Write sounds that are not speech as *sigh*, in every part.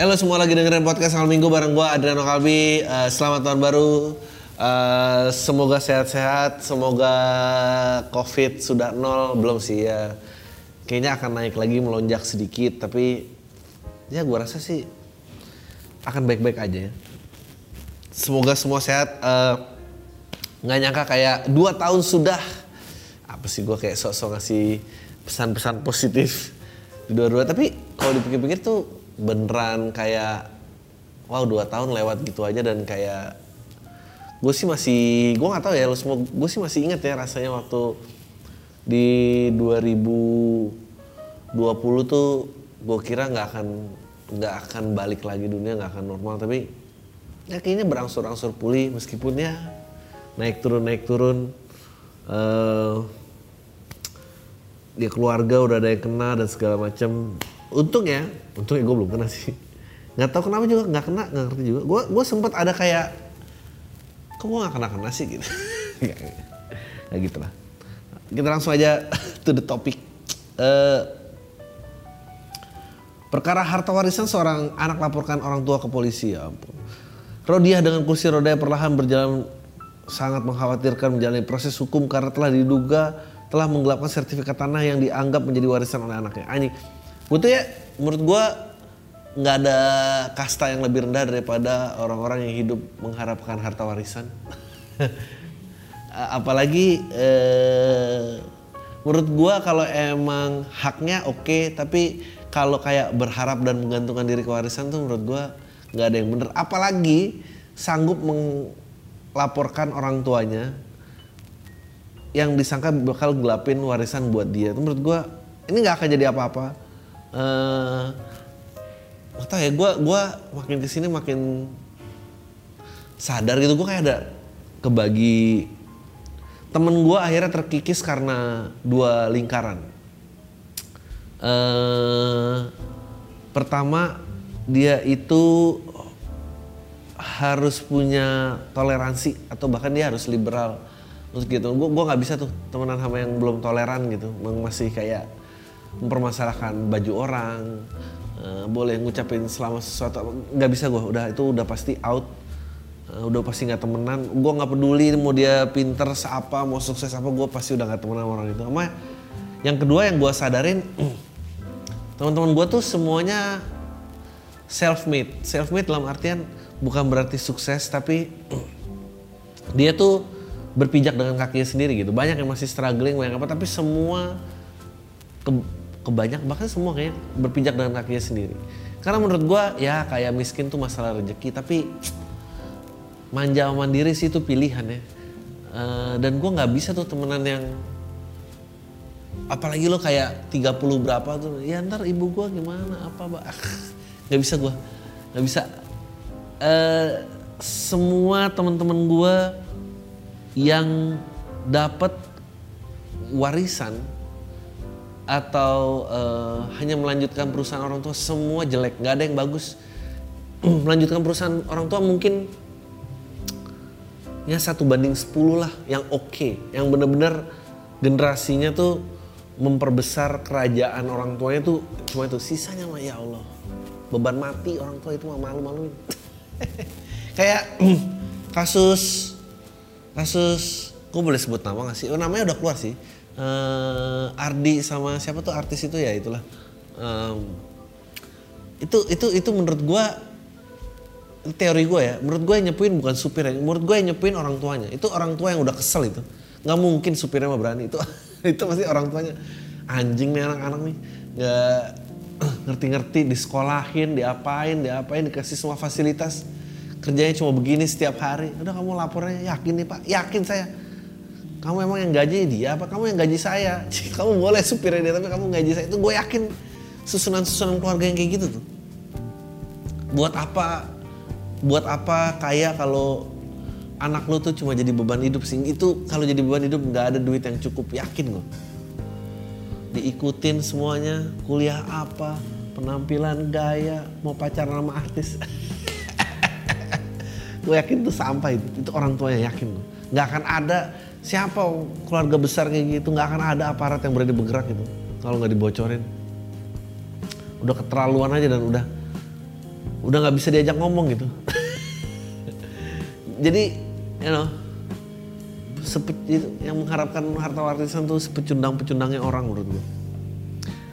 Halo semua lagi dengerin podcast Al Minggu bareng gue Adriano Kalbi. Eh, selamat tahun baru. Eh, semoga sehat-sehat. Semoga COVID sudah nol belum sih ya. Kayaknya akan naik lagi melonjak sedikit. Tapi ya gue rasa sih akan baik-baik aja ya. Semoga semua sehat. Eh, nggak nyangka kayak dua tahun sudah. Apa sih gue kayak sok-sok ngasih pesan-pesan positif di dua-dua. Tapi kalau dipikir-pikir tuh beneran kayak wow dua tahun lewat gitu aja dan kayak gue sih masih gue nggak tahu ya lo semua gue sih masih inget ya rasanya waktu di 2020 tuh gue kira nggak akan nggak akan balik lagi dunia nggak akan normal. Tapi ya kayaknya berangsur-angsur pulih meskipun ya naik turun naik turun. Eh dia keluarga udah ada yang kena dan segala macam untung ya untungnya gue belum kena sih. Nggak tahu kenapa juga nggak kena nggak ngerti juga. Gue gue sempat ada kayak kok gue nggak kena kena sih? Gitu. *laughs* Ya gitu lah. Kita langsung aja *laughs* to the topic. Eh, perkara harta warisan seorang anak laporkan orang tua ke polisi ya ampun. Rodiah dengan kursi roda yang perlahan berjalan sangat mengkhawatirkan menjalani proses hukum karena telah diduga telah menggelapkan sertifikat tanah yang dianggap menjadi warisan oleh anaknya. Anjing, gue tuh ya menurut gue nggak ada kasta yang lebih rendah daripada orang-orang yang hidup mengharapkan harta warisan. *laughs* Apalagi eh, menurut gue kalau emang haknya oke, tapi kalau kayak berharap dan menggantungkan diri ke warisan tuh menurut gue nggak ada yang bener. Apalagi sanggup melaporkan orang tuanya yang disangka bakal gelapin warisan buat dia. Itu menurut gue ini nggak akan jadi apa-apa. Eh, nggak tahu ya, gue gua makin ke sini makin sadar gitu. Gue kayak ada kebagi temen gue akhirnya terkikis karena dua lingkaran. Eh, pertama dia itu harus punya toleransi atau bahkan dia harus liberal untuk gitu. Gue gua nggak bisa tuh temenan sama yang belum toleran gitu, masih kayak mempermasalahkan baju orang, eh, boleh ngucapin selama sesuatu nggak bisa gue. Udah itu udah pasti out, Eh, udah pasti nggak temenan. Gue nggak peduli mau dia pinter apa, mau sukses apa, gue pasti udah nggak temenan sama orang itu. Sama yang kedua yang gue sadarin, *clears throat* teman-teman gue tuh semuanya self made. Self made dalam artian bukan berarti sukses tapi *clears throat* dia tuh berpijak dengan kakinya sendiri gitu. Banyak yang masih struggling, banyak apa tapi semua ke, kebanyak bahkan semua kayak berpijak dengan kakinya sendiri. Karena menurut gua ya kayak miskin tuh masalah rezeki tapi manja mandiri sih itu pilihan ya. Eh, dan gua nggak bisa tuh temenan yang apalagi lo kayak 30 berapa tuh ya ntar ibu gua gimana apa mbak *laughs* nggak bisa gua nggak bisa Eh, semua teman-teman gua yang dapat warisan atau eh, hanya melanjutkan perusahaan orang tua semua jelek nggak ada yang bagus. *clears throat* Melanjutkan perusahaan orang tua mungkin ya satu banding 10 lah yang oke. Yang bener-bener generasinya tuh memperbesar kerajaan orang tuanya tuh cuma itu. Sisanya mah ya Allah beban mati orang tua itu mah malu-maluin. *laughs* Kayak *clears throat* kasus kasus gue boleh sebut nama gak sih? Oh, namanya udah keluar sih Eh, Ardi sama siapa tuh artis itu ya itulah Em, itu itu itu menurut gue teori gue ya, menurut gue yang nyepuin bukan supir ya, menurut gue yang nyepuin orang tuanya. Itu orang tua yang udah kesel itu. Nggak mungkin supirnya mah berani itu. *laughs* itu pasti orang tuanya anjing nih anak-anak nih nggak *clears throat* ngerti-ngerti disekolahin, diapain, diapain, dikasih semua fasilitas. Kerjanya cuma begini setiap hari. Udah kamu lapornya yakin nih pak, yakin saya. Kamu emang yang gaji dia apa kamu yang gaji saya? *laughs* Kamu boleh supirnya dia tapi kamu gaji saya. Itu gue yakin susunan-susunan keluarga yang kayak gitu tuh. Buat apa buat apa kaya kalau anak lu tuh cuma jadi beban hidup sih? Itu kalau jadi beban hidup nggak ada duit yang cukup yakin gue diikutin semuanya kuliah apa penampilan gaya mau pacaran sama artis. *laughs* Gue yakin tuh sampah itu itu orang tuanya yakin gue nggak akan ada siapa keluarga besar kayak gitu nggak akan ada aparat yang berani bergerak gitu kalau nggak dibocorin. Udah keterlaluan aja dan udah udah nggak bisa diajak ngomong gitu. *laughs* Jadi you know sepe, yang mengharapkan harta warisan tuh sepecundang-pecundangnya orang menurut gue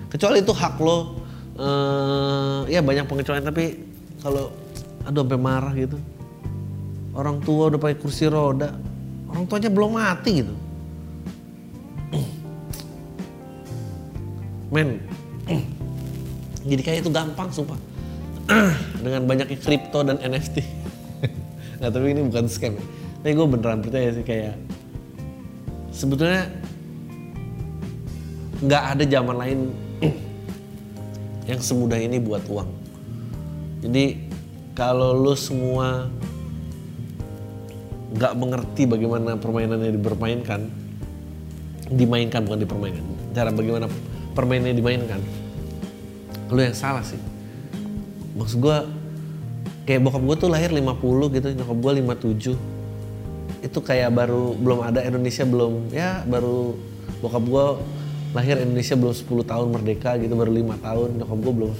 kecuali itu hak lo uh, ya banyak pengecualian tapi kalau aduh sampai marah gitu. Orang tua udah pakai kursi roda orang tuanya belum mati gitu. Men. Jadi kayak itu gampang sumpah. *clears throat* Dengan banyaknya kripto dan NFT *laughs* nah tapi ini bukan scam ya. Tapi gue beneran percaya sih kayak sebetulnya nggak ada zaman lain *clears throat* yang semudah ini buat uang. Jadi kalau lu semua nggak mengerti bagaimana permainannya dipermainkan dimainkan bukan dipermainkan cara bagaimana permainannya dimainkan. Lu yang salah sih. Maksud gue kayak bokap gue tuh lahir 50 gitu nyokap gue 57 itu kayak baru belum ada Indonesia belum ya baru bokap gue lahir Indonesia belum 10 tahun merdeka gitu baru lima tahun nyokap gue belum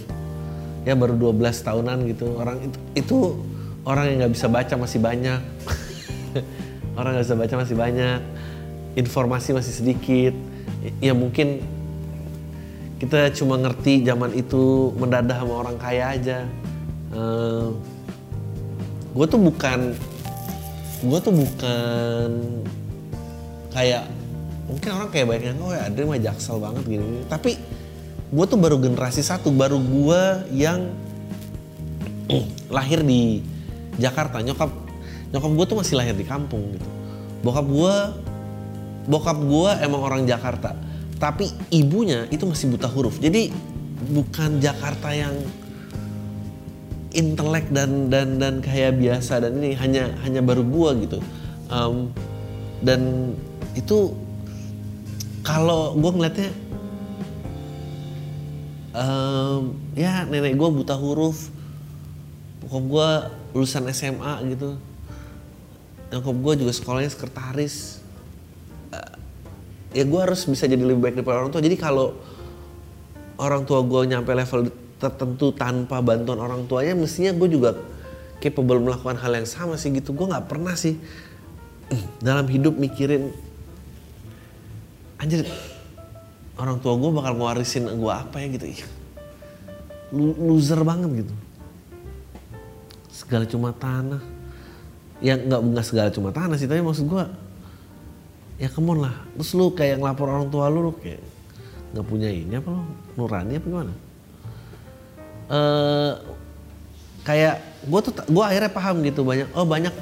ya baru 12 tahunan gitu. Orang itu itu orang yang nggak bisa baca masih banyak *laughs* orang nggak bisa baca masih banyak informasi masih sedikit. Ya mungkin kita cuma ngerti zaman itu mendadah sama orang kaya aja. Uh, gue tuh bukan gue tuh bukan kayak mungkin orang kayak banyak yang oh ya Adri mah jaksel banget gini, gini. tapi gue tuh baru generasi satu baru gue yang *clears throat* lahir di Jakarta. Nyokap nyokap gue tuh masih lahir di kampung gitu. Bokap gue bokap gue emang orang Jakarta. Tapi ibunya itu masih buta huruf. Jadi bukan Jakarta yang intelek dan dan dan kayak biasa dan ini hanya hanya baru gua gitu. Um, dan itu kalau gua ngeliatnya um, ya nenek gua buta huruf. Bokap gua lulusan SMA gitu nyokap gua juga sekolahnya sekretaris. Ya gue harus bisa jadi lebih baik daripada orang tua. Jadi kalau orang tua gue nyampe level tertentu tanpa bantuan orang tuanya mestinya gue juga capable melakukan hal yang sama sih gitu. Gue nggak pernah sih *clears throat* dalam hidup mikirin anjir orang tua gue bakal ngewarisin gue apa ya? gitu. Loser banget gitu. Segala cuma tanah ya nggak nggak segala cuma tanah sih tapi maksud gue ya kemon lah. Terus lu kayak ngelapor orang tua lu, lu kayak nggak punya ini apa lu nurani apa gimana? Uh, kayak gue tuh gue akhirnya paham gitu banyak oh banyak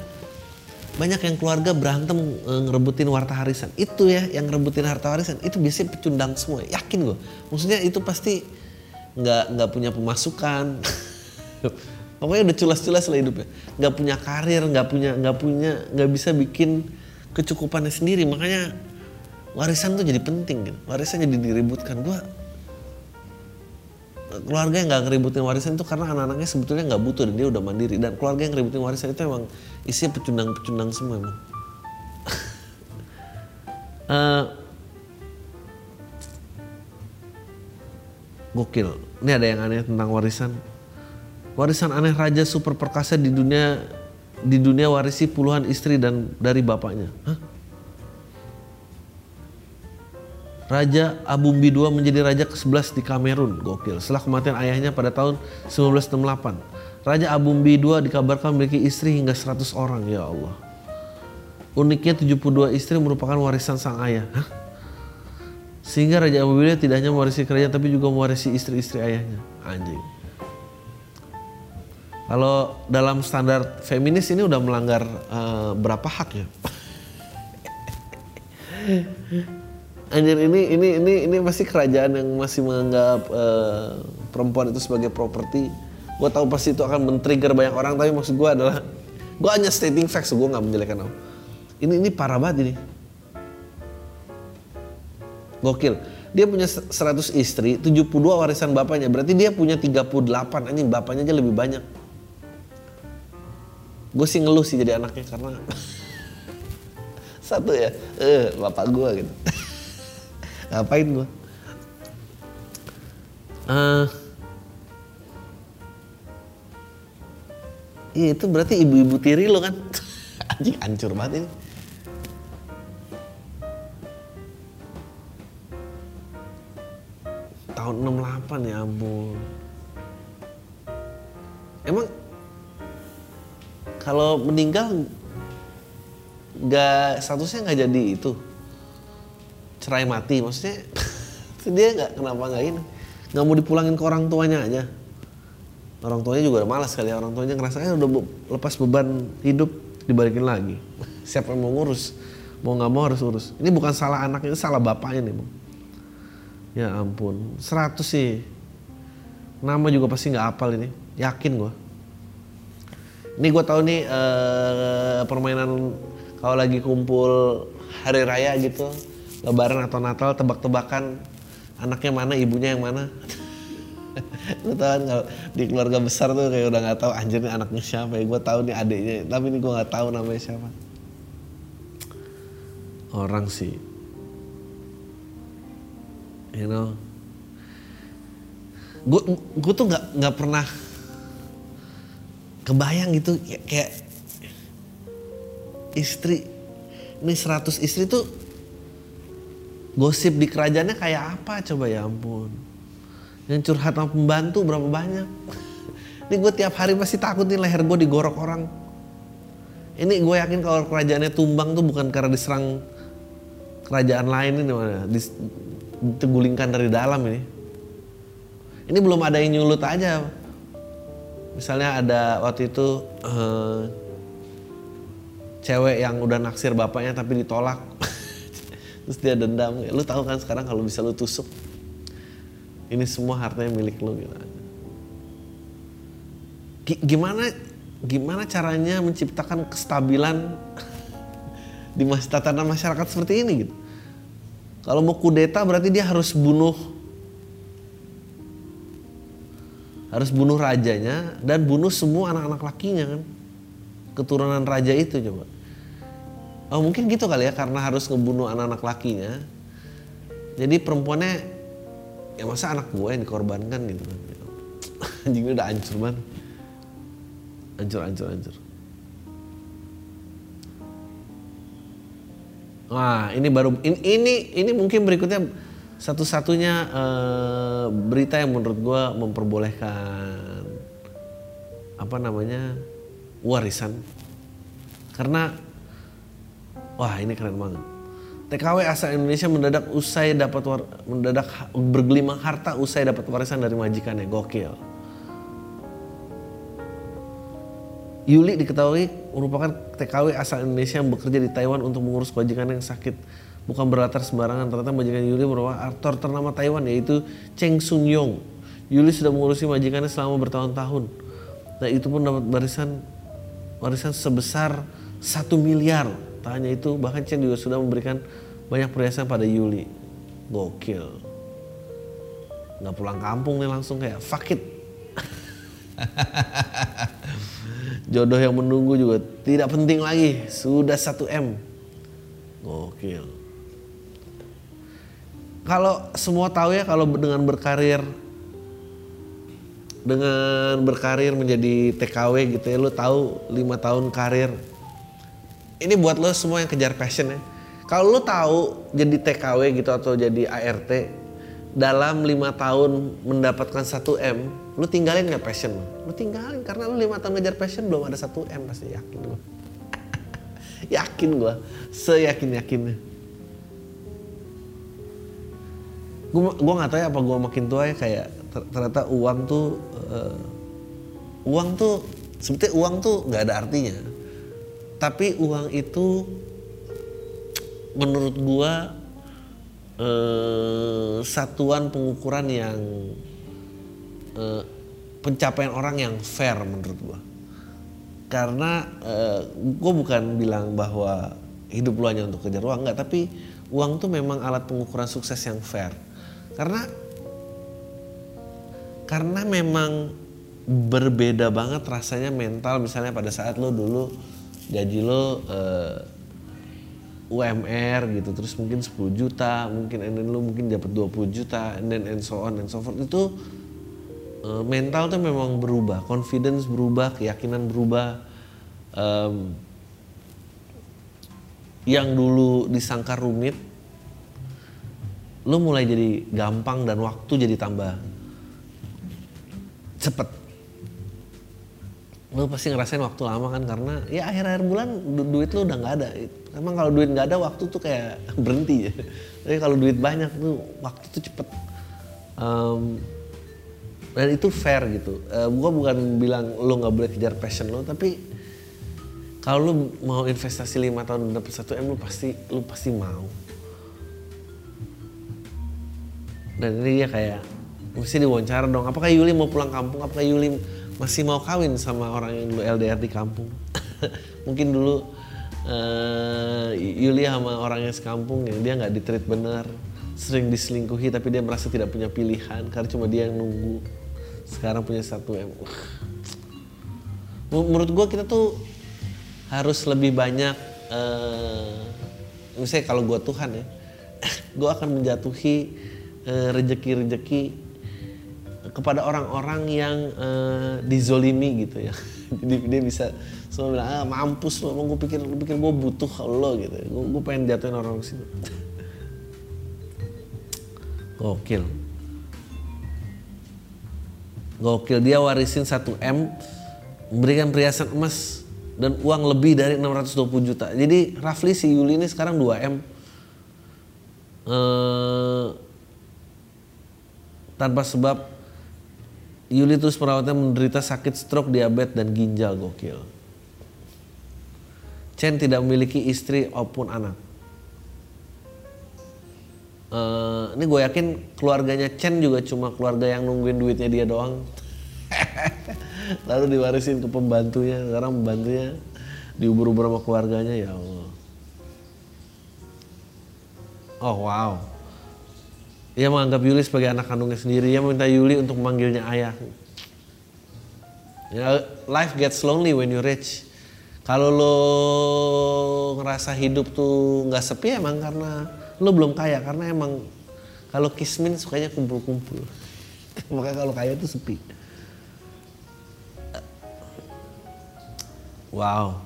banyak yang keluarga berantem uh, ngerebutin harta warisan itu ya yang ngerebutin harta warisan itu biasanya pecundang semua yakin gue maksudnya itu pasti nggak nggak punya pemasukan *laughs* pokoknya udah culas-culas lah hidupnya. Nggak punya karir nggak punya nggak punya nggak bisa bikin kecukupannya sendiri. Makanya warisan tuh jadi penting gitu warisan jadi diributkan. Gue keluarga yang nggak ngeributin warisan itu karena anak-anaknya sebetulnya nggak butuh dan dia udah mandiri. Dan keluarga yang ngeributin warisan itu emang isinya pecundang-pecundang semua emang. Uh, *laughs* gokil. Ini ada yang aneh tentang warisan warisan aneh raja super perkasa di dunia di dunia warisi puluhan istri dan dari bapaknya. Hah? Raja Abumbi II menjadi raja ke-11 di Kamerun. Gokil. Setelah kematian ayahnya pada tahun 1968. Raja Abumbi II dikabarkan memiliki istri hingga 100 orang. Ya Allah. Uniknya 72 istri merupakan warisan sang ayah. Hah? Sehingga Raja Abumbi II tidak hanya mewarisi kerajaan tapi juga mewarisi istri-istri ayahnya. Anjing. Kalau dalam standar feminis ini udah melanggar uh, berapa hak ya? Anjir ini ini ini ini masih kerajaan yang masih menganggap uh, perempuan itu sebagai properti. Gue tahu pasti itu akan men-trigger banyak orang tapi maksud gue adalah gue hanya stating facts gue nggak menjelekkan kamu. Ini ini parah banget ini. Gokil. Dia punya 100 istri, 72 warisan bapaknya. Berarti dia punya 38. Ini bapaknya aja lebih banyak. Gue sih ngeluh sih jadi anaknya karena *laughs* satu ya, eh bapak gue gitu. *laughs* Ngapain gue? Uh, iya itu berarti ibu-ibu tiri lo kan? *laughs* Anjing hancur banget ini. Tahun 68 ya ampun. Kalau meninggal nggak statusnya nggak jadi itu. Cerai mati maksudnya *laughs* dia nggak kenapa nggak ini? Nggak mau dipulangin ke orang tuanya aja. Orang tuanya juga udah malas kali ya orang tuanya ngerasa kan udah lepas beban hidup dibalikin lagi. *laughs* Siapa yang mau ngurus? Mau nggak mau harus urus. Ini bukan salah anaknya ini salah bapaknya nih bang. Ya ampun 100 sih. Nama juga pasti nggak hafal ini. Yakin gue ini gue tahu nih uh, permainan kalau lagi kumpul hari raya gitu lebaran atau natal tebak-tebakan anaknya mana ibunya yang mana? *laughs* Lu tau kan kalau di keluarga besar tuh kayak udah nggak tahu anjir nih anaknya siapa ya? Gue tahu nih adiknya tapi ini gue nggak tahu namanya siapa. Orang sih. You know? Gue tuh nggak nggak pernah kebayang gitu ya, kayak istri. Ini 100 istri tuh gosip di kerajaannya kayak apa? Coba ya ampun. Yang curhat sama pembantu berapa banyak? Ini gue tiap hari pasti takut nih leher gue digorok orang. Ini gue yakin kalau kerajaannya tumbang tuh bukan karena diserang kerajaan lain ini mana digulingkan dari dalam ini. Ini belum ada yang nyulut aja misalnya ada waktu itu uh, cewek yang udah naksir bapaknya tapi ditolak. *laughs* Terus dia dendam. Lu tahu kan sekarang kalau bisa lu tusuk ini semua hartanya milik lu gitu. Gimana gimana caranya menciptakan kestabilan *laughs* di tatanan masyarakat seperti ini gitu? Kalau mau kudeta berarti dia harus bunuh harus bunuh rajanya dan bunuh semua anak-anak lakinya kan keturunan raja itu coba Oh mungkin gitu kali ya karena harus ngebunuh anak-anak lakinya. Jadi perempuannya ya masa anak gue yang dikorbankan gitu kan. *laughs* Anjingnya udah hancur banget. Hancur, hancur, hancur. Wah ini baru ini ini, ini mungkin berikutnya satu-satunya uh, berita yang menurut gue memperbolehkan apa namanya warisan karena Wah ini keren banget. TKW asal Indonesia mendadak usai dapat war, mendadak bergelimang harta usai dapat warisan dari majikannya. Gokil. Yuli diketahui merupakan TKW asal Indonesia yang bekerja di Taiwan untuk mengurus majikan yang sakit. Bukan berlatar sembarangan, ternyata majikan Yuli merupakan aktor ternama Taiwan yaitu Cheng Sun Yong. Yuli sudah mengurusi majikannya selama bertahun-tahun. Nah itu pun dapat warisan warisan sebesar satu miliar Tak hanya itu, bahkan Chen juga sudah memberikan banyak perhiasan pada Yuli. Gokil. Nggak pulang kampung nih langsung kayak fuck it. *laughs* Jodoh yang menunggu juga tidak penting lagi. Sudah 1 M. Gokil. Kalau semua tahu ya kalau dengan berkarir dengan berkarir menjadi TKW gitu ya, lo tahu lima tahun karir ini buat lo semua yang kejar passion ya. Kalau lo tahu jadi TKW gitu atau jadi ART dalam lima tahun mendapatkan 1 M, lo tinggalin nggak passion lo? Lo tinggalin karena lo lima tahun ngejar passion belum ada 1 M pasti yakin gue. *laughs* yakin gue, seyakin yakinnya. Gue gue nggak tahu ya apa gue makin tua ya kayak ternyata uang tuh uh, uang tuh sebetulnya uang tuh nggak ada artinya. Tapi uang itu menurut gua eh, satuan pengukuran yang eh, pencapaian orang yang fair menurut gua. Karena eh, gue bukan bilang bahwa hidup lu hanya untuk kejar uang enggak tapi uang tuh memang alat pengukuran sukses yang fair karena karena memang berbeda banget rasanya mental. Misalnya pada saat lo dulu gaji lo eh, UMR gitu terus mungkin 10 juta mungkin and then lo mungkin dapat 20 juta and then and so on and so forth. Itu eh, mental tuh memang berubah confidence berubah keyakinan berubah. Em, yang dulu disangka rumit lo mulai jadi gampang dan waktu jadi tambah cepet. Lo pasti ngerasain waktu lama kan karena ya akhir-akhir bulan du- duit lo udah nggak ada. Emang kalau duit nggak ada waktu tuh kayak *laughs* berhenti ya. Tapi kalau duit banyak tuh waktu tuh cepet. Em, dan itu fair gitu. Eh, gua bukan bilang lo nggak boleh kejar passion lo tapi kalau lo mau investasi lima tahun dapat satu m lo pasti lo pasti mau dan ini dia kayak mesti diwawancara dong. Apakah Yuli mau pulang kampung? Apakah Yuli masih mau kawin sama orang yang dulu LDR di kampung? *laughs* Mungkin dulu eh, Yuli sama orang yang sekampung yang dia nggak ditreat bener sering diselingkuhi tapi dia merasa tidak punya pilihan. Karena cuma dia yang nunggu. Sekarang punya satu m Menurut gua kita tuh harus lebih banyak eh, misalnya kalau gua Tuhan ya *laughs* gua akan menjatuhi rejeki-rejeki kepada orang-orang yang eh, dizolimi gitu ya. *laughs* Jadi dia bisa semua bilang ah mampus lo gue pikir lu pikir gue butuh lo gitu. Gue, gue pengen jatuhin orang ke situ. *laughs* Gokil. Gokil. Dia warisin 1 m memberikan perhiasan emas dan uang lebih dari 620 juta. Jadi roughly si Yuli ini sekarang 2 m. Eh, tanpa sebab Yuli terus perawatnya menderita sakit stroke, diabetes dan ginjal gokil. Chen tidak memiliki istri maupun anak. Eh, ini gue yakin keluarganya Chen juga cuma keluarga yang nungguin duitnya dia doang. *laughs* Lalu diwarisin ke pembantunya, sekarang pembantunya diubur-ubur sama keluarganya ya Allah. Oh wow. Ia menganggap Yuli sebagai anak kandungnya sendiri. Ia meminta Yuli untuk memanggilnya ayah. Ya, life gets lonely when you rich. Kalau lo ngerasa hidup tuh nggak sepi emang karena lo belum kaya. Karena emang kalau kismin sukanya kumpul-kumpul. *laughs* Makanya kalau kaya tuh sepi. Wow.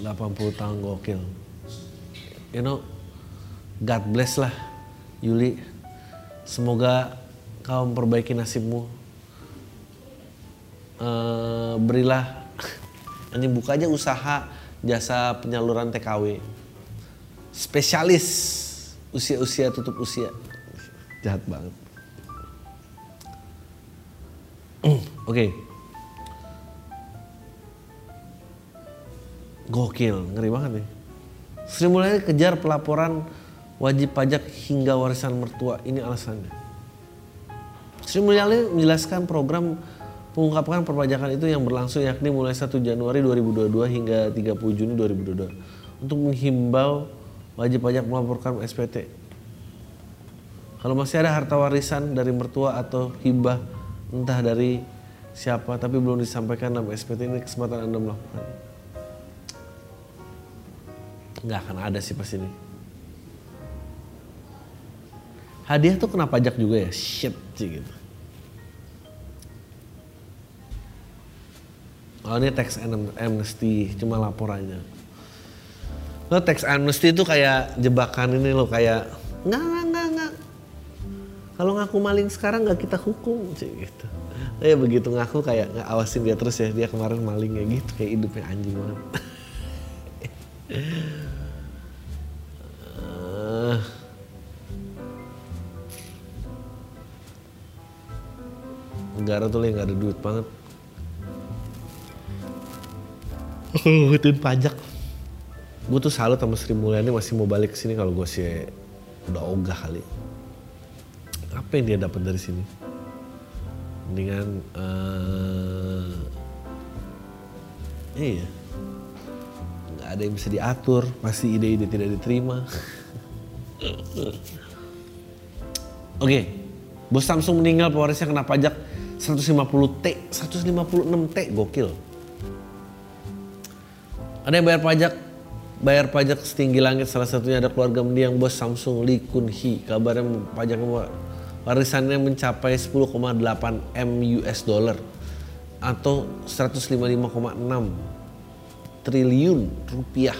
Delapan puluh tahun gokil. You know, God bless lah Yuli. Semoga kau memperbaiki nasibmu. Eh, berilah, *laughs* ini buka aja usaha jasa penyaluran TKW. Spesialis usia-usia tutup usia. Jahat banget. *clears throat* Oke. Gokil, ngeri banget nih. Sri Mulyani kejar pelaporan wajib pajak hingga warisan mertua. Ini alasannya. Sri Mulyani menjelaskan program pengungkapan perpajakan itu yang berlangsung yakni mulai 1 Januari 2022 hingga 30 Juni 2022 untuk menghimbau wajib pajak melaporkan SPT. Kalau masih ada harta warisan dari mertua atau hibah entah dari siapa tapi belum disampaikan dalam SPT ini kesempatan Anda melakukan nggak akan ada sih pas ini. Hadiah tuh kena pajak juga ya, shit sih gitu. Oh ini tax am- amnesty, cuma laporannya. Lo tax amnesty itu kayak jebakan ini lo kayak nggak nggak nggak nggak. Kalau ngaku maling sekarang nggak kita hukum sih gitu. Ya begitu ngaku kayak nggak awasin dia terus ya dia kemarin maling kayak gitu kayak hidupnya anjing banget. *laughs* negara tuh yang nggak ada duit banget. *laughs* Ngikutin pajak. Gue tuh salut sama Sri Mulyani masih mau balik ke sini kalau gue sih udah ogah kali. Apa yang dia dapat dari sini? Dengan uh, iya. Nggak ada yang bisa diatur pasti ide-ide tidak diterima. *laughs* Oke okay. bos Samsung meninggal pewarisnya kena pajak 150 T 156 T gokil ada yang bayar pajak bayar pajak setinggi langit salah satunya ada keluarga mendiang bos Samsung Lee Kun Hee kabarnya pajak warisannya mencapai 10,8 M US dollar atau 155,6 triliun rupiah.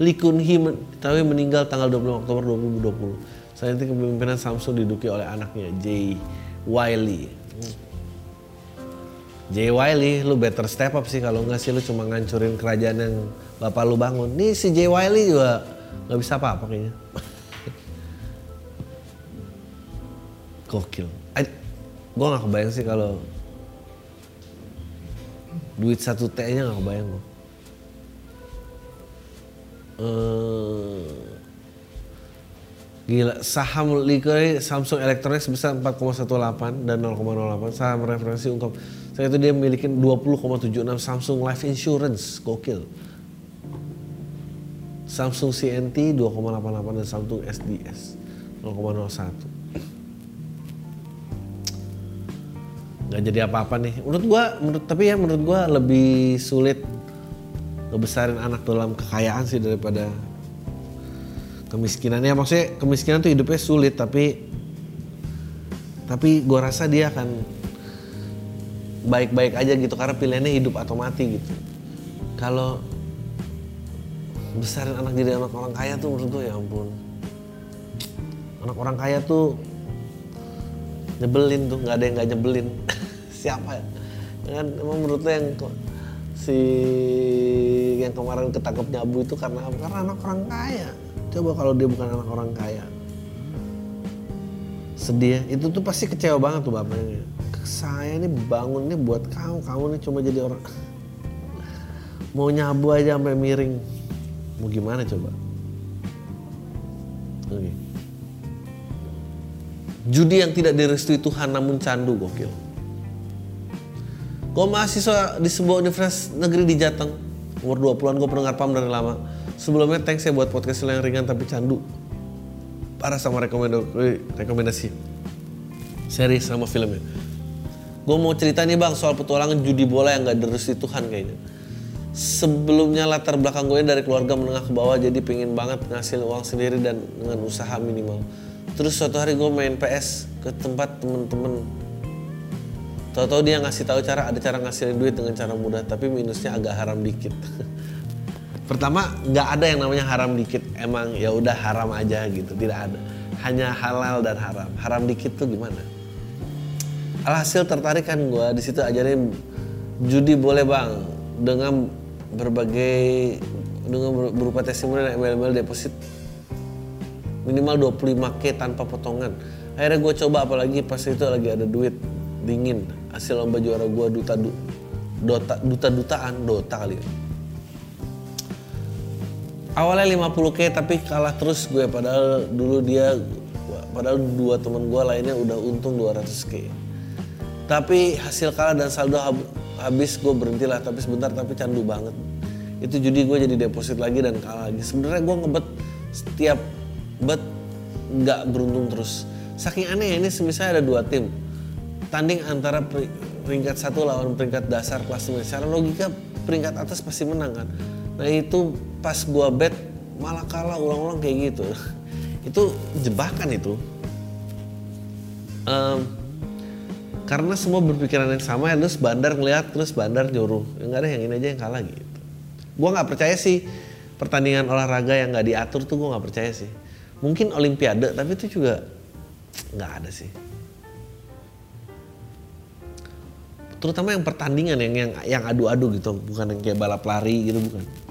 Lee Kun Hee tapi meninggal tanggal 20 Oktober 2020. Saat itu kepemimpinan Samsung diduki oleh anaknya Jay Wiley. Jay Wiley, lu better step up sih kalau nggak sih lu cuma ngancurin kerajaan yang bapak lu bangun. Nih si Jay Wiley juga nggak bisa apa-apa kayaknya. *laughs* Gokil. Gue gak kebayang sih kalau duit satu T nya gak kebayang gue. Uh, gila, saham liquid Samsung Electronics sebesar 4,18 dan 0,08 saham referensi ungkap. Saat itu dia memiliki 20,76 Samsung Life Insurance, gokil. Samsung CNT 2,88 dan Samsung SDS 0,01. nggak jadi apa-apa nih. Menurut gua, menurut tapi ya menurut gua lebih sulit ngebesarin anak dalam kekayaan sih daripada kemiskinan. Ya maksudnya kemiskinan tuh hidupnya sulit tapi tapi gua rasa dia akan baik-baik aja gitu karena pilihannya hidup atau mati gitu. Kalau besarin anak jadi anak orang kaya tuh menurut gue ya ampun. Anak orang kaya tuh nyebelin tuh nggak ada yang nggak nyebelin *laughs* siapa ya kan emang menurut lo yang si yang kemarin ketangkep nyabu itu karena? Karena anak orang kaya. Coba kalau dia bukan anak orang kaya. Sedih ya. Itu tuh pasti kecewa banget tuh bapaknya. Saya ini bangun nih buat kamu, kamu nih cuma jadi orang mau nyabu aja sampai miring. Mau gimana coba? Oke. Judi yang tidak direstui Tuhan namun candu gokil. Gue mahasiswa di sebuah universitas negeri di Jateng. Umur 20-an gue pendengar PAM dari lama. Sebelumnya thanks ya buat podcast yang ringan tapi candu. Parah sama rekomendasi, rekomendasi. Series sama filmnya. Gue mau cerita nih bang soal petualangan judi bola yang gak direstui Tuhan kayaknya. Sebelumnya latar belakang gue dari keluarga menengah ke bawah jadi pengen banget ngasil uang sendiri dan dengan usaha minimal. Terus suatu hari gue main PS ke tempat temen-temen Tahu-tahu dia ngasih tahu cara ada cara ngasilin duit dengan cara mudah, tapi minusnya agak haram dikit. *laughs* Pertama, nggak ada yang namanya haram dikit. Emang ya udah haram aja gitu, tidak ada. Hanya halal dan haram. Haram dikit tuh gimana? Alhasil tertarik kan gue di situ ajarin judi boleh bang dengan berbagai dengan berupa testimoni dan email-email deposit minimal 25k tanpa potongan. Akhirnya gue coba apalagi pas itu lagi ada duit dingin hasil lomba juara gue duta du, dota duta dutaan dota kali ya. Awalnya 50k tapi kalah terus gue. Padahal dulu dia padahal dua teman gue lainnya udah untung 200k tapi hasil kalah dan saldo habis gue berhentilah tapi sebentar tapi candu banget. Itu judi gue jadi deposit lagi dan kalah lagi. Sebenarnya gue ngebet setiap bet nggak beruntung terus. Saking aneh ini misalnya ada dua tim. Tanding antara peringkat satu lawan peringkat dasar kelas klasemen. Secara logika peringkat atas pasti menang kan. Nah itu pas gua bet malah kalah ulang-ulang kayak gitu. *laughs* itu jebakan itu. Um, karena semua berpikiran yang sama ya terus bandar ngeliat terus bandar nyuruh. Enggak ada yang ini aja yang kalah gitu. Gue nggak percaya sih pertandingan olahraga yang nggak diatur tuh gue nggak percaya sih. Mungkin olimpiade tapi itu juga nggak ada sih. Terutama yang pertandingan yang yang yang adu-adu gitu bukan yang kayak balap lari gitu bukan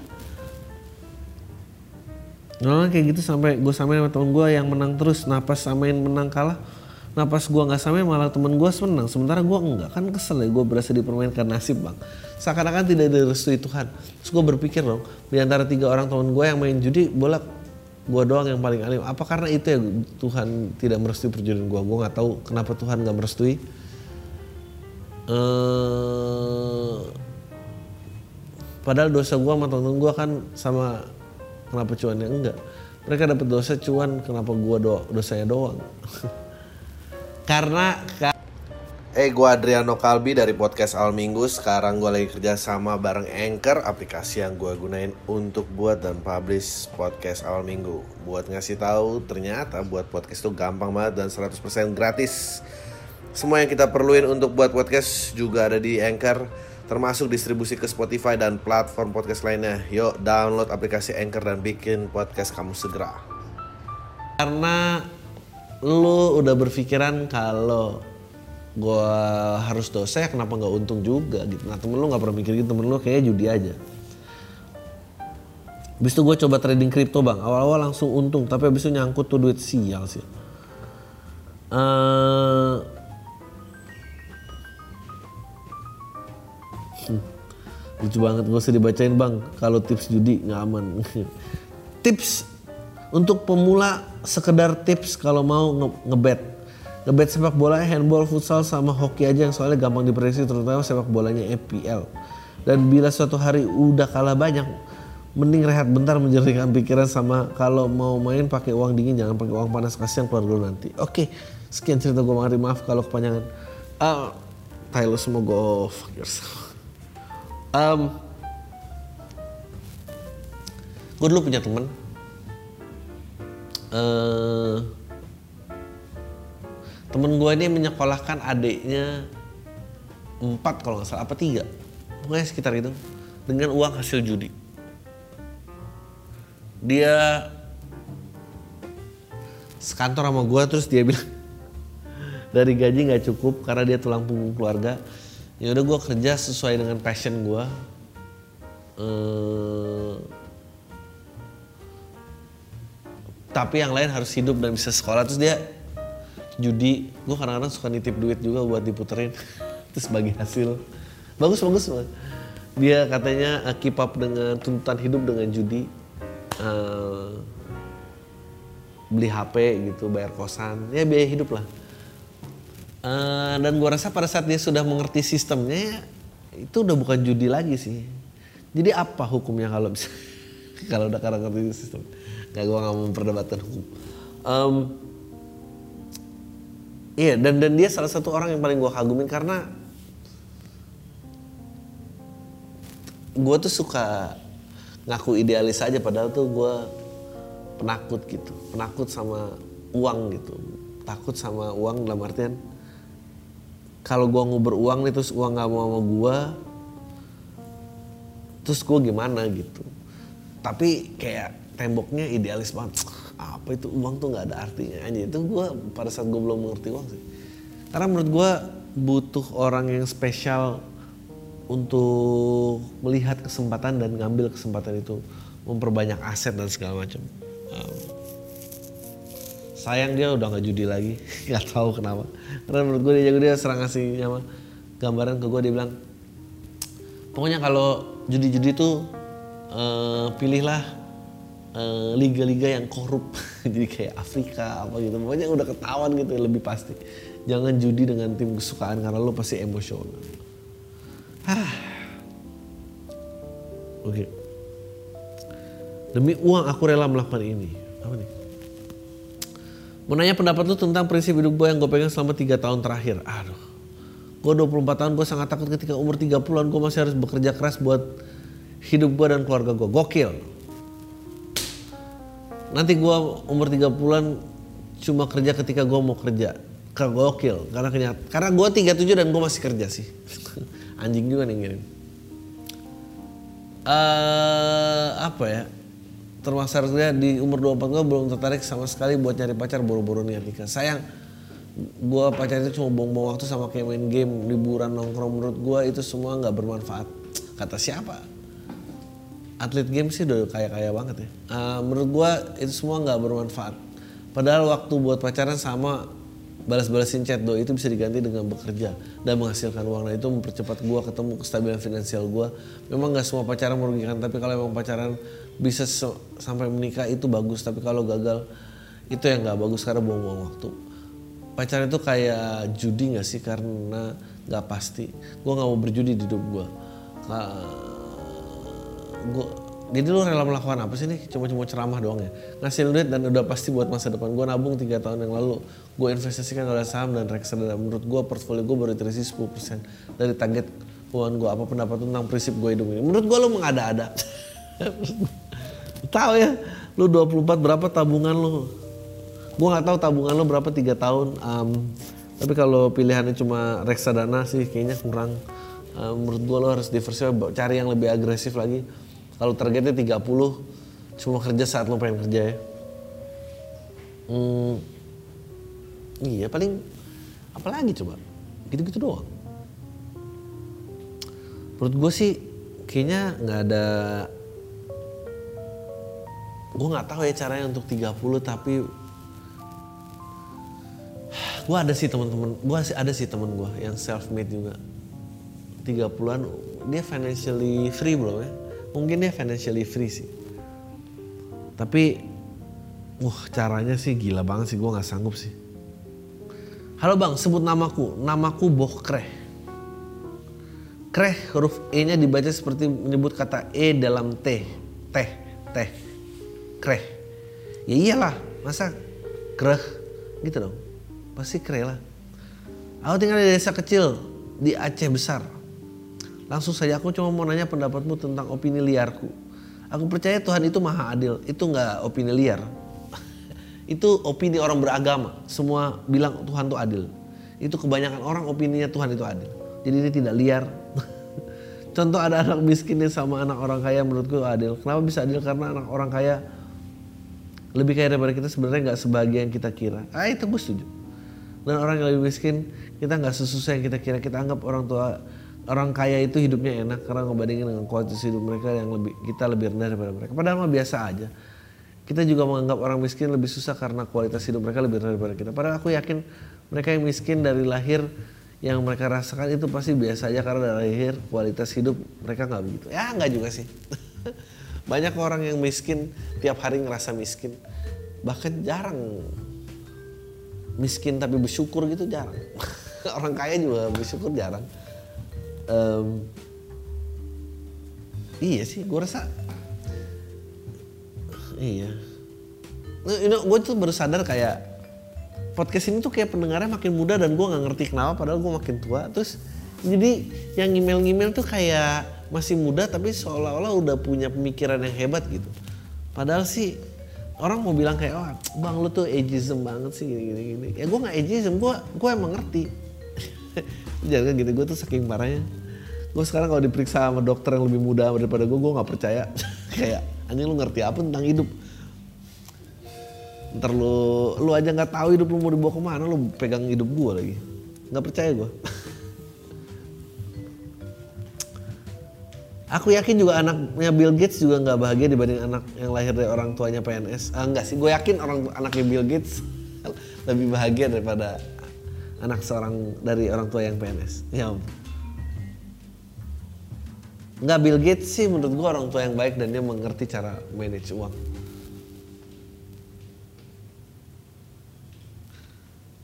Nah kayak gitu sampai gue samain sama temen gue yang menang terus napas samain menang kalah Nah pas gue nggak samain malah temen gue senang, sementara gue enggak kan kesel ya gue berasa dipermainkan nasib bang. Seakan-akan tidak direstui Tuhan. Terus gue berpikir dong, di antara tiga orang teman gue yang main judi, bolak gue doang yang paling alim. Apa karena itu ya Tuhan tidak merestui perjudian gue? Gue nggak tahu kenapa Tuhan nggak merestui. Eh, padahal dosa gue sama temen gue kan sama kenapa cuannya enggak. Mereka dapat dosa cuan, kenapa gue do dosanya doang? *laughs* karena Eh, gue Adriano Kalbi dari podcast Al Minggu. Sekarang gue lagi kerja sama bareng Anchor, aplikasi yang gue gunain untuk buat dan publish podcast Al Minggu. Buat ngasih tahu, ternyata buat podcast itu gampang banget dan 100% gratis. Semua yang kita perluin untuk buat podcast juga ada di Anchor, termasuk distribusi ke Spotify dan platform podcast lainnya. Yuk, download aplikasi Anchor dan bikin podcast kamu segera. Karena lu udah berpikiran kalau gue harus dosa ya kenapa nggak untung juga gitu? Nah temen lu nggak pernah mikir gitu. Temen lu kayaknya judi aja. Habis itu gue coba trading kripto bang. Awal-awal langsung untung tapi habis itu nyangkut tuh duit sial sih uh, lucu banget gue usah dibacain bang kalau tips judi nggak aman *laughs* tips untuk pemula sekedar tips kalau mau nge ngebet ngebet sepak bola, handball, futsal sama hoki aja yang soalnya gampang diprediksi terutama sepak bolanya EPL. Dan bila suatu hari udah kalah banyak, mending rehat bentar menjernihkan pikiran sama kalau mau main pakai uang dingin jangan pakai uang panas kasihan keluar dulu nanti. Oke, sekian cerita gue Mari maaf kalau kepanjangan. Uh, Tyler semua go fuck yourself. Um, gue dulu punya temen. Uh, temen gue ini menyekolahkan adiknya empat kalau nggak salah apa tiga? Pokoknya sekitar itu dengan uang hasil judi. Dia sekantor sama gue terus dia bilang *laughs* dari gaji nggak cukup karena dia tulang punggung keluarga ya udah gue kerja sesuai dengan passion gue ehm, tapi yang lain harus hidup dan bisa sekolah. Terus dia judi. Gue kadang-kadang suka nitip duit juga buat diputerin. *laughs* Terus bagi hasil. Bagus bagus banget dia katanya uh, keep up dengan tuntutan hidup dengan judi. Uh, beli HP gitu bayar kosan. Ya biaya hidup lah uh, dan gue rasa pada saat dia sudah mengerti sistemnya itu udah bukan judi lagi sih. Jadi apa hukumnya kalau bisa *laughs* kalau udah karena ngerti sistem? Nggak gue nggak memperdebatkan hukum. Um, Iya dan dan dia salah satu orang yang paling gue kagumin karena gue tuh suka ngaku idealis aja padahal tuh gue penakut gitu. Penakut sama uang gitu. Takut sama uang dalam artian kalau gue nguber uang nih terus uang gak mau sama gue terus gue gimana gitu. Tapi kayak temboknya idealis banget. *tsk* Apa itu? Uang tuh nggak ada artinya. Aja itu gue pada saat gue belum mengerti uang sih. Karena menurut gue butuh orang yang spesial untuk melihat kesempatan dan ngambil kesempatan itu. Memperbanyak aset dan segala macam. Um, sayang dia udah nggak judi lagi. *laughs* Nggak tahu kenapa. Karena menurut gue dia jago dia serang ngasih nyama gambaran ke gue dia bilang pokoknya kalau judi-judi tuh uh, pilihlah Eh, liga-liga uh, yang korup. *laughs* Jadi kayak Afrika apa gitu. Pokoknya udah ketahuan gitu lebih pasti. Jangan judi dengan tim kesukaan karena lo pasti emosional. Ah. Oke. Okay. demi uang aku rela melakukan ini. Apa nih mau nanya pendapat lu tentang prinsip hidup gue yang gue pegang selama 3 tahun terakhir. Aduh. Gue 24 tahun gue sangat takut ketika umur 30an gue masih harus bekerja keras buat hidup gue dan keluarga gue gokil. Nanti gue umur 30 bulan cuma kerja ketika gue mau kerja. Ke gokil. Karena kenyat karena gue 37 dan gue masih kerja sih. *laughs* Anjing juga nih ngirim. Uh, apa ya termasuk harusnya di umur 24 gue belum tertarik sama sekali buat nyari pacar buru-buru niat nikah sayang gue pacar itu cuma buang-buang waktu sama kayak main game liburan nongkrong. Menurut gue itu semua nggak bermanfaat. Kata siapa? Atlet game sih udah kaya kaya banget ya. Uh, menurut gue itu semua nggak bermanfaat. Padahal waktu buat pacaran sama balas-balasin chat doi itu bisa diganti dengan bekerja dan menghasilkan uang. Nah itu mempercepat gua ketemu kestabilan finansial gua. Memang nggak semua pacaran merugikan tapi kalau emang pacaran bisa sampai menikah itu bagus tapi kalau gagal itu yang nggak bagus karena buang-buang waktu. Pacaran itu kayak judi nggak sih? Karena nggak pasti. Gua nggak mau berjudi di hidup gua. Gua jadi lu rela melakukan apa sih nih? Cuma-cuma ceramah doang ya? Ngasih duit dan udah pasti buat masa depan gue nabung tiga tahun yang lalu. Gue investasikan oleh saham dan reksadana. Menurut gue portfolio gue baru terisi 10% dari target keuangan gue apa pendapat tentang prinsip gue hidup ini? Menurut gue lu mengada-ada *laughs* tahu ya lu 24 berapa tabungan lu? Gue nggak tahu tabungan lu berapa tiga tahun um, tapi kalau pilihannya cuma reksadana sih kayaknya kurang. Um, menurut gue lo harus diversifikasi cari yang lebih agresif lagi. Kalau targetnya 30, cuma kerja saat lo pengen kerja ya. Hmm, iya paling apalagi coba? Gitu-gitu doang. Menurut gue sih kayaknya nggak ada gue nggak tahu ya caranya untuk 30 tapi gue ada sih teman-teman gue ada sih teman gue yang self made juga 30-an dia financially free belum ya? Mungkin dia financially free sih. Tapi wah caranya sih gila banget sih gue nggak sanggup sih. Halo bang sebut namaku. Namaku Boh Kreh. Kreh huruf E nya dibaca seperti menyebut kata E dalam T. Teh teh Kreh ya iyalah masa kreh gitu dong pasti kreh lah aku tinggal di desa kecil di Aceh besar Langsung saja aku cuma mau nanya pendapatmu tentang opini liarku. Aku percaya Tuhan itu maha adil. Itu nggak opini liar. *laughs* itu opini orang beragama. Semua bilang Tuhan itu adil. Itu kebanyakan orang opininya Tuhan itu adil. Jadi ini tidak liar. *laughs* Contoh ada anak miskin yang sama anak orang kaya menurutku adil. Kenapa bisa adil? Karena anak orang kaya lebih kaya daripada kita sebenarnya nggak sebagian kita kira. Ah itu gue setuju. Dan orang yang lebih miskin kita nggak sesusah yang kita kira. Kita anggap orang tua orang kaya itu hidupnya enak karena ngebandingin dengan kualitas hidup mereka yang lebih kita lebih rendah daripada mereka. Padahal mah biasa aja. Kita juga menganggap orang miskin lebih susah karena kualitas hidup mereka lebih rendah daripada kita. Padahal aku yakin mereka yang miskin dari lahir yang mereka rasakan itu pasti biasa aja karena dari lahir kualitas hidup mereka nggak begitu. Ya nggak juga sih. *laughs* Banyak orang yang miskin tiap hari ngerasa miskin. Bahkan jarang miskin tapi bersyukur gitu jarang. *laughs* orang kaya juga bersyukur jarang um, iya sih gue rasa iya you know, gue tuh baru sadar kayak podcast ini tuh kayak pendengarnya makin muda dan gue nggak ngerti kenapa padahal gue makin tua terus jadi yang email-email tuh kayak masih muda tapi seolah-olah udah punya pemikiran yang hebat gitu. Padahal sih orang mau bilang kayak oh bang lu tuh ageism banget sih gini gini ya gue nggak ageism gue gue emang ngerti. *laughs* Jangan gitu gue tuh saking parahnya. Gue sekarang kalau diperiksa sama dokter yang lebih muda daripada gue gue nggak percaya. *laughs* Kayak anjing lu ngerti apa tentang hidup? Ntar lu lu aja nggak tahu hidup lu mau dibawa ke mana lu pegang hidup gue lagi. Nggak percaya gue *laughs* Aku yakin juga anaknya Bill Gates juga nggak bahagia dibanding anak yang lahir dari orang tuanya PNS. Ah, enggak sih, gue yakin orang anaknya Bill Gates *laughs* lebih bahagia daripada anak seorang dari orang tua yang PNS. Ya ampun. Nggak Bill Gates sih menurut gua orang tua yang baik dan dia mengerti cara manage uang.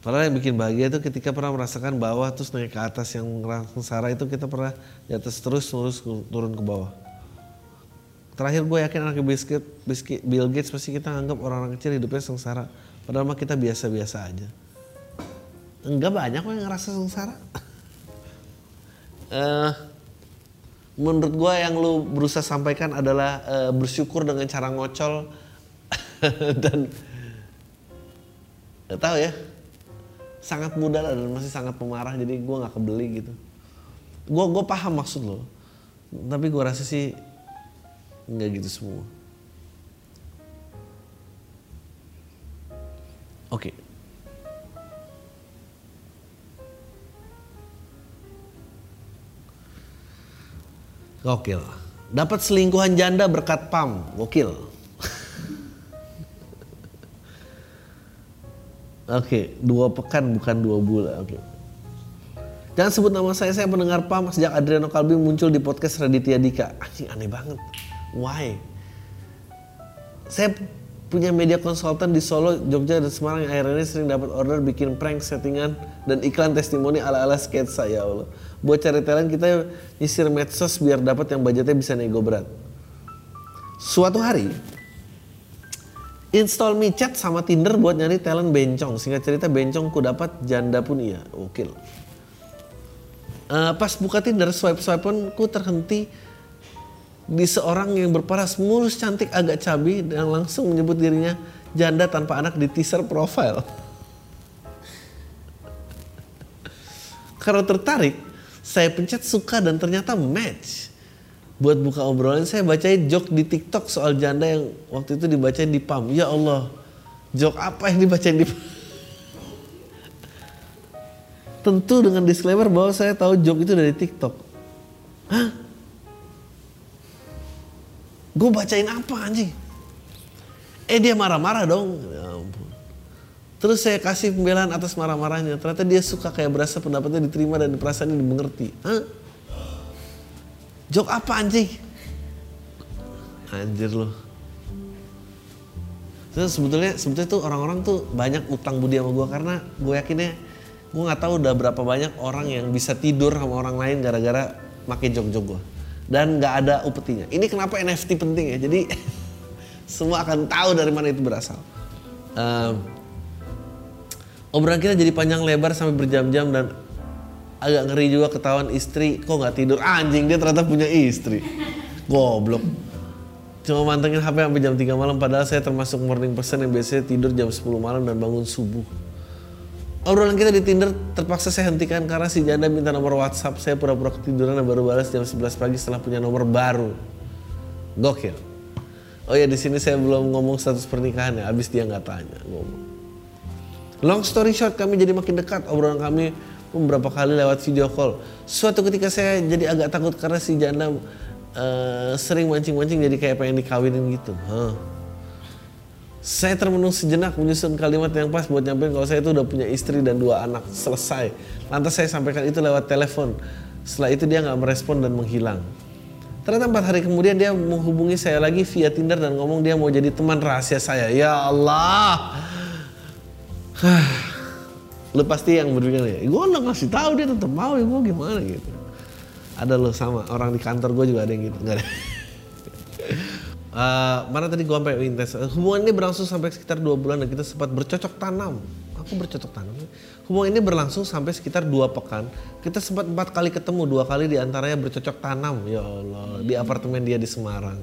Padahal yang bikin bahagia itu ketika pernah merasakan bawah terus naik ke atas yang sengsara itu kita pernah di atas terus terus turun ke bawah. Terakhir gue yakin anak Bill Gates pasti kita anggap orang-orang kecil hidupnya sengsara. Padahal mah kita biasa-biasa aja. Enggak banyak kok yang ngerasa sengsara. uh, *laughs* menurut gue yang lu berusaha sampaikan adalah uh, bersyukur dengan cara ngocol *laughs* dan gak tahu ya sangat mudah dan masih sangat pemarah jadi gue nggak kebeli gitu gue gue paham maksud lo tapi gue rasa sih nggak gitu semua oke okay. Gokil. Dapat selingkuhan janda berkat PAM. Gokil. Oke, dua pekan bukan dua bulan. Oke. Jangan sebut nama saya, saya pendengar PAM sejak Adriano Kalbi muncul di podcast Raditya Dika. Anjing aneh banget. Why? Saya punya media konsultan di Solo, Jogja, dan Semarang yang akhirnya sering dapat order bikin prank, settingan, dan iklan testimoni ala-ala sketsa ya Allah. Buat cari talent kita nyisir medsos biar dapat yang budgetnya bisa nego berat. Suatu hari, install micet sama Tinder buat nyari talent bencong. Singkat cerita bencong ku dapat, janda pun iya. Oke. Uh, pas buka Tinder, swipe-swipe pun ku terhenti di seorang yang berparas mulus cantik agak cabi dan langsung menyebut dirinya janda tanpa anak di teaser profile. *laughs* Karena tertarik, saya pencet suka dan ternyata match. Buat buka obrolan saya bacain joke di TikTok soal janda yang waktu itu dibacain di PAM. Ya Allah, joke apa yang dibacain di PAM? Tentu dengan disclaimer bahwa saya tahu joke itu dari TikTok. Hah? Gue bacain apa anjing? Eh dia marah-marah dong. Ya ampun. Terus saya kasih pembelaan atas marah-marahnya. Ternyata dia suka kayak berasa pendapatnya diterima dan perasaannya dimengerti. Hah? Jok apa anjing? Anjir loh. Terus sebetulnya sebetulnya tuh orang-orang tuh banyak utang budi sama gue karena gue yakinnya gue nggak tahu udah berapa banyak orang yang bisa tidur sama orang lain gara-gara pakai jok-jok gue dan nggak ada upetinya. Ini kenapa NFT penting ya? Jadi *laughs* semua akan tahu dari mana itu berasal. Um, obrolan kita jadi panjang lebar sampai berjam-jam dan agak ngeri juga ketahuan istri. Kok nggak tidur? Anjing dia ternyata punya istri. Goblok. Cuma mantengin HP sampai jam 3 malam padahal saya termasuk morning person yang biasanya tidur jam 10 malam dan bangun subuh. Obrolan kita di Tinder terpaksa saya hentikan karena si janda minta nomor WhatsApp. Saya pura-pura ketiduran dan baru balas jam 11 pagi setelah punya nomor baru. Gokil. Oh ya di sini saya belum ngomong status pernikahan ya. Abis dia nggak tanya ngomong long story short kami jadi makin dekat. Obrolan kami beberapa kali lewat video call. Suatu ketika saya jadi agak takut karena si janda uh, sering mancing-mancing jadi kayak pengen dikawinin gitu. Huh. Saya termenung sejenak menyusun kalimat yang pas buat nyampein kalau saya itu udah punya istri dan dua anak. Selesai. Lantas saya sampaikan itu lewat telepon. Setelah itu dia nggak merespon dan menghilang. Ternyata empat hari kemudian dia menghubungi saya lagi via Tinder dan ngomong dia mau jadi teman rahasia saya. Ya Allah. *sighs* lu pasti yang berpikir ya gue udah ngasih tahu dia tetap mau ya gue gimana gitu. Ada lo sama orang di kantor gue juga ada yang gitu nggak ada. Uh, *laughs* mana tadi gue sampai intens hubungan ini berlangsung sampai sekitar dua bulan dan kita sempat bercocok tanam. Aku bercocok tanam. Hubungan ini berlangsung sampai sekitar dua pekan. Kita sempat empat kali ketemu dua kali di antaranya bercocok tanam. Ya Allah di apartemen dia di Semarang.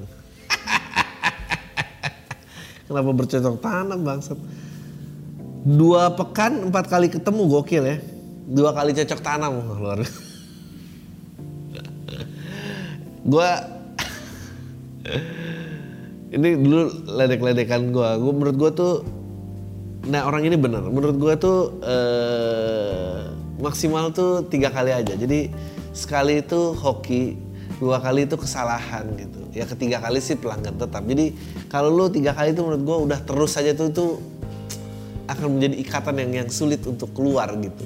*laughs* Kenapa bercocok tanam bangsat dua pekan empat kali ketemu gokil ya. Dua kali cocok tanam luar gue *laughs* ini dulu ledek-ledekan gue gue menurut gue tuh nah orang ini bener. Menurut gue tuh eh, maksimal tuh tiga kali aja. Jadi sekali itu hoki dua kali itu kesalahan gitu. Ya ketiga kali sih pelanggan tetap. Jadi kalau lu tiga kali itu menurut gue udah terus aja tuh tuh akan menjadi ikatan yang yang sulit untuk keluar gitu.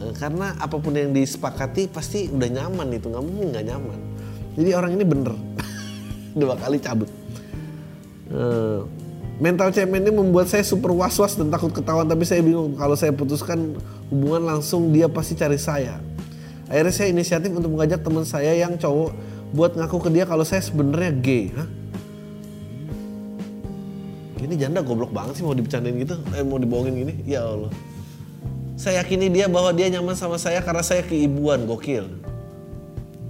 E, karena apa pun yang disepakati pasti udah nyaman itu nggak mungkin nggak nyaman. Jadi orang ini bener. *laughs* Dua kali cabut. E, mental cemen ini membuat saya super was was dan takut ketahuan. Tapi saya bingung kalau saya putuskan hubungan langsung dia pasti cari saya. Akhirnya saya inisiatif untuk mengajak teman saya yang cowok buat ngaku ke dia kalau saya sebenarnya gay Hah? Ini janda goblok banget sih mau dibicarain gitu eh mau dibohongin gini. Ya Allah. Saya yakini dia bahwa dia nyaman sama saya karena saya keibuan gokil.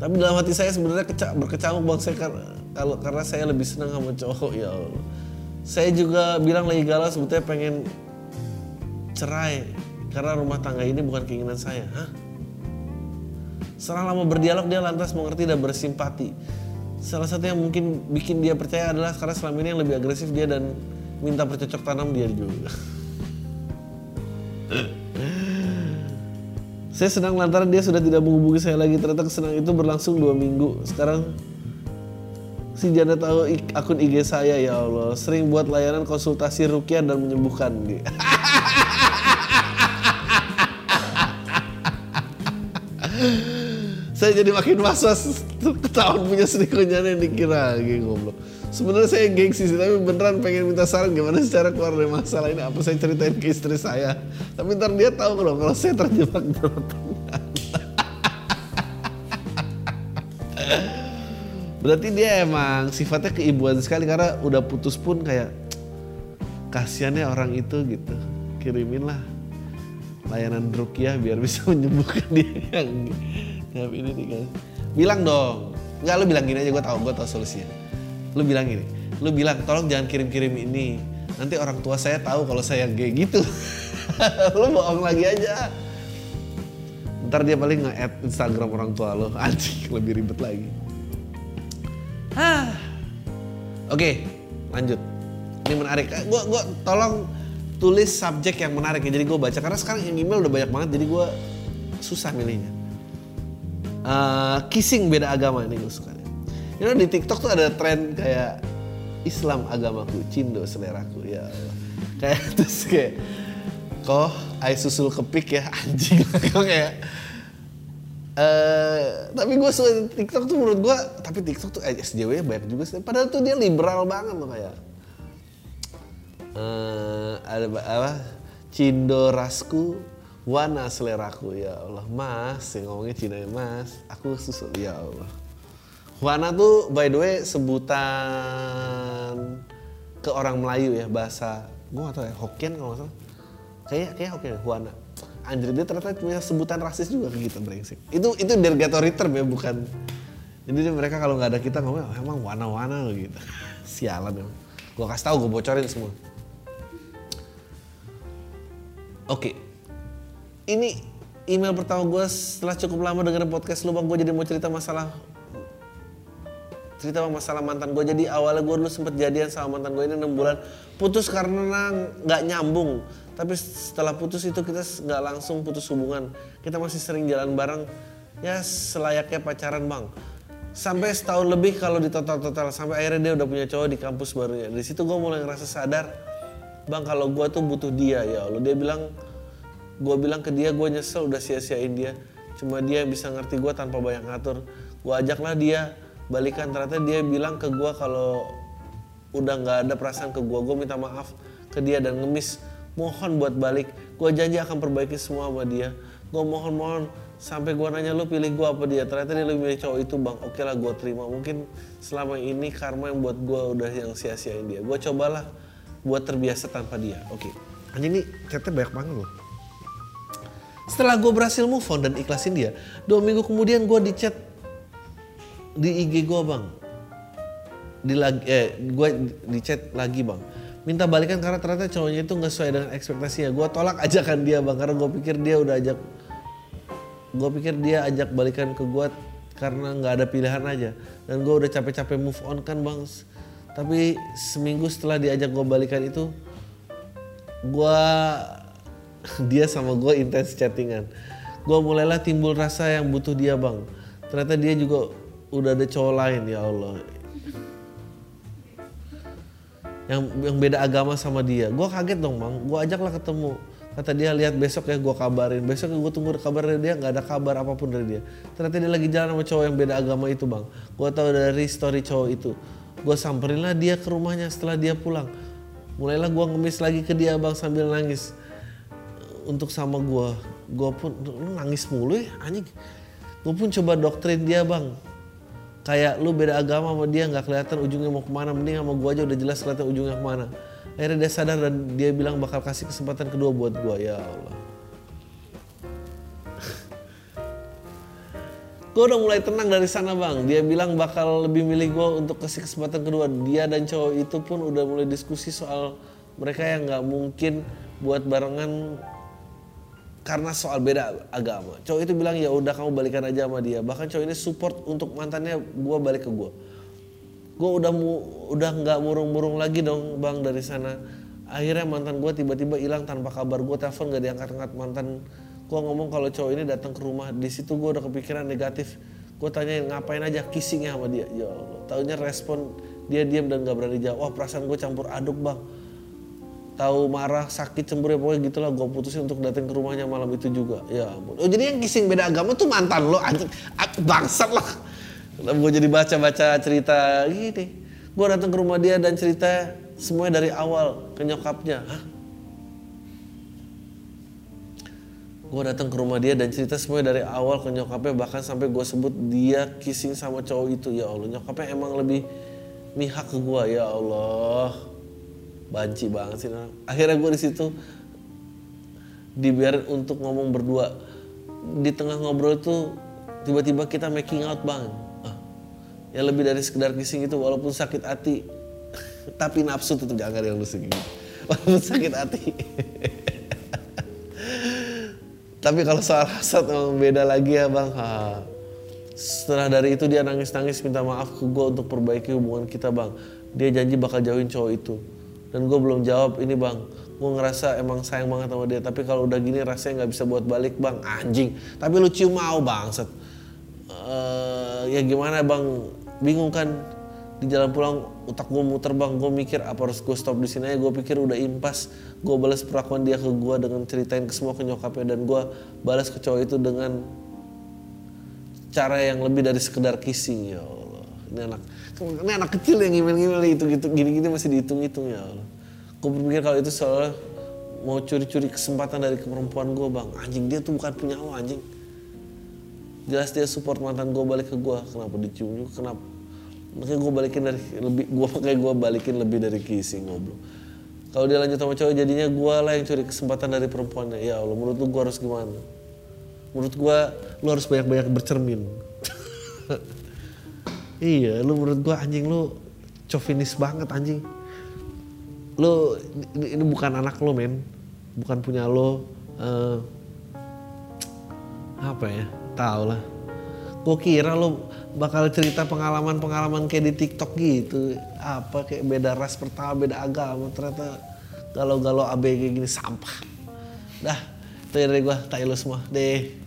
Tapi dalam hati saya sebenarnya berkecamuk bang saya karena kalau karena saya lebih senang sama cowok ya Allah. Saya juga bilang lagi galau sebetulnya pengen cerai karena rumah tangga ini bukan keinginan saya Hah? setelah lama berdialog dia lantas mengerti dan bersimpati. Salah satu yang mungkin bikin dia percaya adalah karena selama ini yang lebih agresif dia dan minta bercocok tanam dia juga. saya senang lantaran dia sudah tidak menghubungi saya lagi. Ternyata kesenang itu berlangsung dua minggu. Sekarang si Jana tahu akun IG saya ya Allah. Sering buat layanan konsultasi rukia dan menyembuhkan. Gitu. *laughs* saya jadi makin was-was ketahuan punya selingkuhnya nih dikira gitu goblok. Sebenarnya saya gengsi sih, tapi beneran pengen minta saran gimana cara keluar dari masalah ini. Apa saya ceritain ke istri saya? Tapi ntar dia tahu kalau kalau saya terjebak dalam Berarti dia emang sifatnya keibuan sekali karena udah putus pun kayak kasihannya orang itu gitu. Kirimin lah layanan rukyah biar bisa *laughs* menyembuhkan dia yang yang ini nih kan. Bilang dong. Enggak lu bilang gini aja gue tau gue tau solusinya lu bilang gini lu bilang tolong jangan kirim-kirim ini. Nanti orang tua saya tahu kalau saya gay gitu. *laughs* Lu bohong lagi aja. Ntar dia paling nge-add Instagram orang tua lo *laughs* anjing lebih ribet lagi. Hah. *sighs* oke lanjut. Ini menarik. Gua gua tolong tulis subjek yang menarik ya. Jadi gue baca karena sekarang yang email udah banyak banget jadi gue susah milihnya. Uh, kissing beda agama ini gue suka You know, di TikTok tuh ada tren kayak Islam agamaku, Cindo seleraku ya. Kayak *laughs* terus kayak kok ai susul kepik ya anjing. *laughs* Kok kayak Uh, tapi gue suka TikTok tuh menurut gue tapi TikTok tuh eh, SJW banyak juga sih. Padahal tuh dia liberal banget loh kayak uh, ada apa Cindo rasku Wana seleraku. Ya Allah Mas yang ngomongnya Cina Mas aku susul. Ya Allah Wana tuh by the way sebutan ke orang Melayu ya bahasa gue gak tau ya Hokkien kalau nggak salah. Kayak kayak Hokkien Wana anjir dia ternyata punya sebutan rasis juga ke kita brengsek. Itu itu derogatory term ya bukan. Jadi mereka kalau nggak ada kita ngomong oh, emang wana-wana gitu. *laughs* Sialan emang. Gue kasih tahu gue bocorin semua. Oke. Ini email pertama gue setelah cukup lama dengerin podcast lu bang. Gue jadi mau cerita masalah cerita masalah mantan gue jadi awalnya gue dulu sempet jadian sama mantan gue ini 6 bulan. Putus karena nggak nyambung. Tapi setelah putus itu kita nggak langsung putus hubungan. Kita masih sering jalan bareng. Ya selayaknya pacaran bang. Sampai setahun lebih kalau di total total sampai akhirnya dia udah punya cowok di kampus barunya di situ gue mulai ngerasa sadar bang kalau gue tuh butuh dia. Ya Allah dia bilang gue bilang ke dia gue nyesel udah sia-siain dia. Cuma dia yang bisa ngerti gue tanpa banyak ngatur. Gue ajaklah dia balikan. Ternyata dia bilang ke gue kalau udah nggak ada perasaan ke gue gue minta maaf ke dia dan ngemis. Mohon buat balik. Gue janji akan perbaiki semua sama dia. Gue mohon mohon sampai gue nanya lu pilih gue apa dia? Ternyata dia lebih milih cowok itu bang. Oke lah gue terima. Mungkin selama ini karma yang buat gue udah yang sia-siain dia. Gue cobalah buat terbiasa tanpa dia. Oke. Anjing ini chatnya banyak banget loh. Setelah gue berhasil move on dan ikhlasin dia dua minggu kemudian gue di chat di IG gue bang. Di lagi eh gue di chat lagi bang. Minta balikan karena ternyata cowoknya itu nggak sesuai dengan ekspektasinya. Gue tolak ajakan dia bang karena gue pikir dia udah ajak gue pikir dia ajak balikan ke gue karena nggak ada pilihan aja. Dan gue udah capek-capek move on kan bang. Tapi seminggu setelah diajak gue balikan itu gue *laughs* dia sama gue intens chattingan. Gue mulailah timbul rasa yang butuh dia bang. Ternyata dia juga udah ada cowok lain ya Allah. Yang yang beda agama sama dia. Gue kaget dong bang gue ajaklah ketemu. Kata dia lihat besok ya gue kabarin. Besok gue tunggu kabar dari dia nggak ada kabar apa pun dari dia. Ternyata dia lagi jalan sama cowok yang beda agama itu bang. Gue tahu dari story cowok itu. Gue samperin lah dia ke rumahnya setelah dia pulang. Mulailah gue ngemis lagi ke dia bang sambil nangis. Untuk sama gue gue pun nangis mulu ya anjing. Gue pun coba doktrin dia bang kayak lu beda agama sama dia nggak kelihatan ujungnya mau ke mana. Mending sama gua aja udah jelas kelihatan ujungnya ke mana. Akhirnya dia sadar dan dia bilang bakal kasih kesempatan kedua buat gua. Ya Allah. *laughs* Gue udah mulai tenang dari sana bang. Dia bilang bakal lebih milih gue untuk kasih kesempatan kedua. Dia dan cowok itu pun udah mulai diskusi soal mereka yang nggak mungkin buat barengan karena soal beda agama. Cowok itu bilang ya udah kamu balikan aja sama dia. Bahkan cowok ini support untuk mantannya gue balik ke gue. Gue udah mu, udah nggak murung-murung lagi dong bang dari sana. Akhirnya mantan gue tiba-tiba hilang tanpa kabar. Gue telepon gak diangkat-angkat mantan. Gue ngomong kalau cowok ini datang ke rumah. Di situ gue udah kepikiran negatif. Gue tanyain ngapain aja kissingnya sama dia. Ya Allah. Tahunya respon dia diam dan gak berani jawab. Wah perasaan gue campur aduk bang tahu marah sakit cemburu ya pokoknya gitulah. Gue putusin untuk datang ke rumahnya malam itu juga. Ya ampun. Oh jadi yang kissing beda agama tuh mantan lo anjing. Ah, bangsat lah. Gue jadi baca baca cerita gini? Gue datang ke rumah dia dan cerita semuanya dari awal ke nyokapnya. Hah? gue datang ke rumah dia dan cerita semuanya dari awal ke nyokapnya. Bahkan sampai gue sebut dia kissing sama cowok itu. Ya Allah nyokapnya emang lebih mihak ke gue ya Allah banci banget sih nah. akhirnya gue di situ dibiarin untuk ngomong berdua. Di tengah ngobrol itu tiba-tiba kita making out bang. Ah, ya lebih dari sekedar kissing itu walaupun sakit hati. *laughs* Tapi nafsu tetap jangan yang lu segini *laughs* walaupun sakit hati. *laughs* Tapi kalau soal hasad emang beda lagi ya bang. Ha. setelah dari itu dia nangis-nangis minta maaf ke gue untuk perbaiki hubungan kita bang. Dia janji bakal jauhin cowok itu dan gue belum jawab ini bang gue ngerasa emang sayang banget sama dia tapi kalau udah gini rasanya nggak bisa buat balik bang. Anjing. Tapi lu cium mau bang set Eh, ya gimana bang? Bingung kan? Di jalan pulang otak gue muter bang. Gue mikir apa harus gue stop di sini aja? Gue pikir udah impas. Gue balas perlakuan dia ke gue dengan ceritain ke semua ke nyokapnya dan gue balas ke cowok itu dengan cara yang lebih dari sekedar kissing Allah ini anak ini anak kecil yang ngimil-ngimil itu gitu gini-gini masih dihitung-hitung ya Allah. Gue berpikir kalau itu soalnya mau curi-curi kesempatan dari perempuan gue bang. Anjing dia tuh bukan punya lo anjing. Jelas dia support mantan gue balik ke gue kenapa dicium juga? Kenapa? Makanya gue balikin dari lebih gue makanya gue balikin lebih dari kissing ngobrol. Kalau dia lanjut sama cowok jadinya gue lah yang curi kesempatan dari perempuannya. Ya Allah menurut lu gue harus gimana? Menurut gue lu harus banyak-banyak bercermin *laughs* iya lu menurut gue anjing lu chauvinis banget anjing. Lu ini, ini bukan anak lo men. Bukan punya lo eh, apa ya? Tau lah. Gue kira lo bakal cerita pengalaman-pengalaman kayak di TikTok gitu. Apa kayak beda ras pertama beda agama. Ternyata galau-galau ABG gini sampah. Dah itu dari gue lu semua. Deh